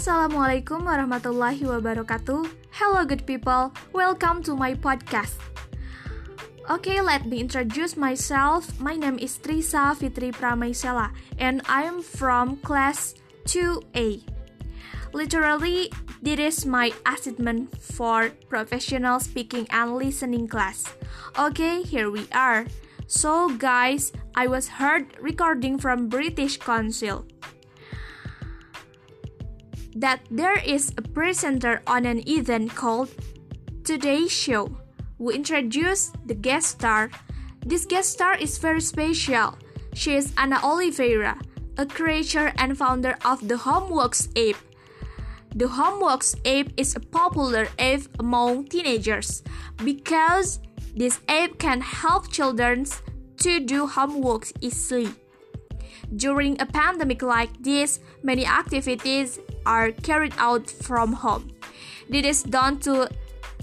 Assalamualaikum warahmatullahi wabarakatuh. Hello, good people. Welcome to my podcast. Okay, let me introduce myself. My name is Trisa Fitri Pramaisela, and I am from class 2A. Literally, this is my assignment for professional speaking and listening class. Okay, here we are. So, guys, I was heard recording from British Council that there is a presenter on an event called Today Show who introduced the guest star. This guest star is very special. She is Anna Oliveira, a creator and founder of the Homeworks app. The Homeworks app is a popular app among teenagers because this app can help children to do homework easily. During a pandemic like this, many activities are carried out from home. This is done to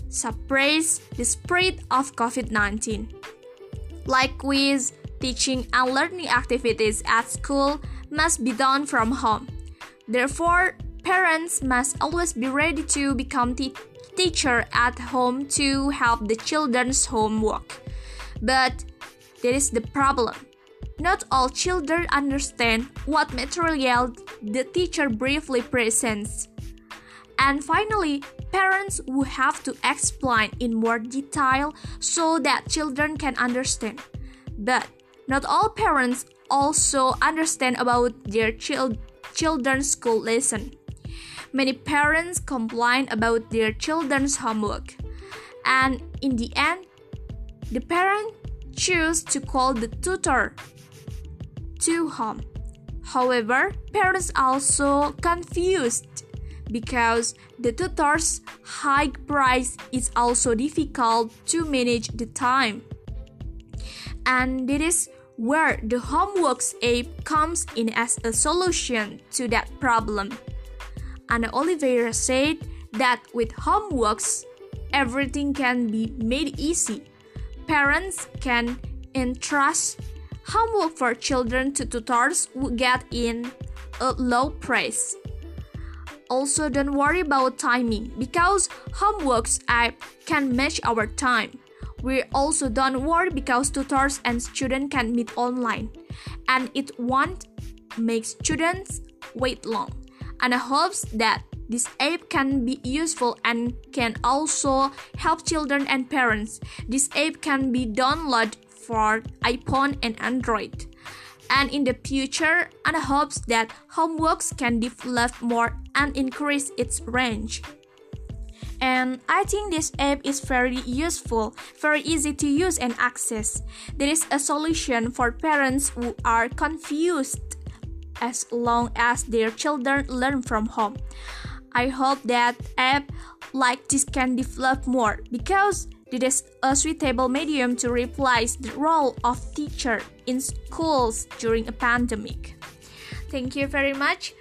suppress the spread of COVID 19. Like quiz, teaching, and learning activities at school must be done from home. Therefore, parents must always be ready to become te- teacher at home to help the children's homework. But there is the problem. Not all children understand what material the teacher briefly presents. And finally, parents will have to explain in more detail so that children can understand. But not all parents also understand about their chil- children's school lesson. Many parents complain about their children's homework. And in the end, the parent choose to call the tutor to home. However, parents also confused because the tutor's high price is also difficult to manage the time. And it is where the homeworks app comes in as a solution to that problem. Anna Oliveira said that with homeworks, everything can be made easy. Parents can entrust homework for children to tutors who get in a low price. Also, don't worry about timing because homeworks app can match our time. We also don't worry because tutors and students can meet online, and it won't make students wait long. And I hope that this app can be useful and can also help children and parents. This app can be downloaded for iPhone and Android. And in the future, Anna hopes that homeworks can develop more and increase its range. And I think this app is very useful, very easy to use and access. There is a solution for parents who are confused as long as their children learn from home. I hope that app like this can develop more because it is a suitable medium to replace the role of teacher in schools during a pandemic. Thank you very much.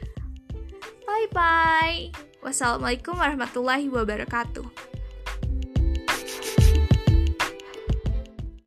Bye bye. Wassalamualaikum warahmatullahi wabarakatuh.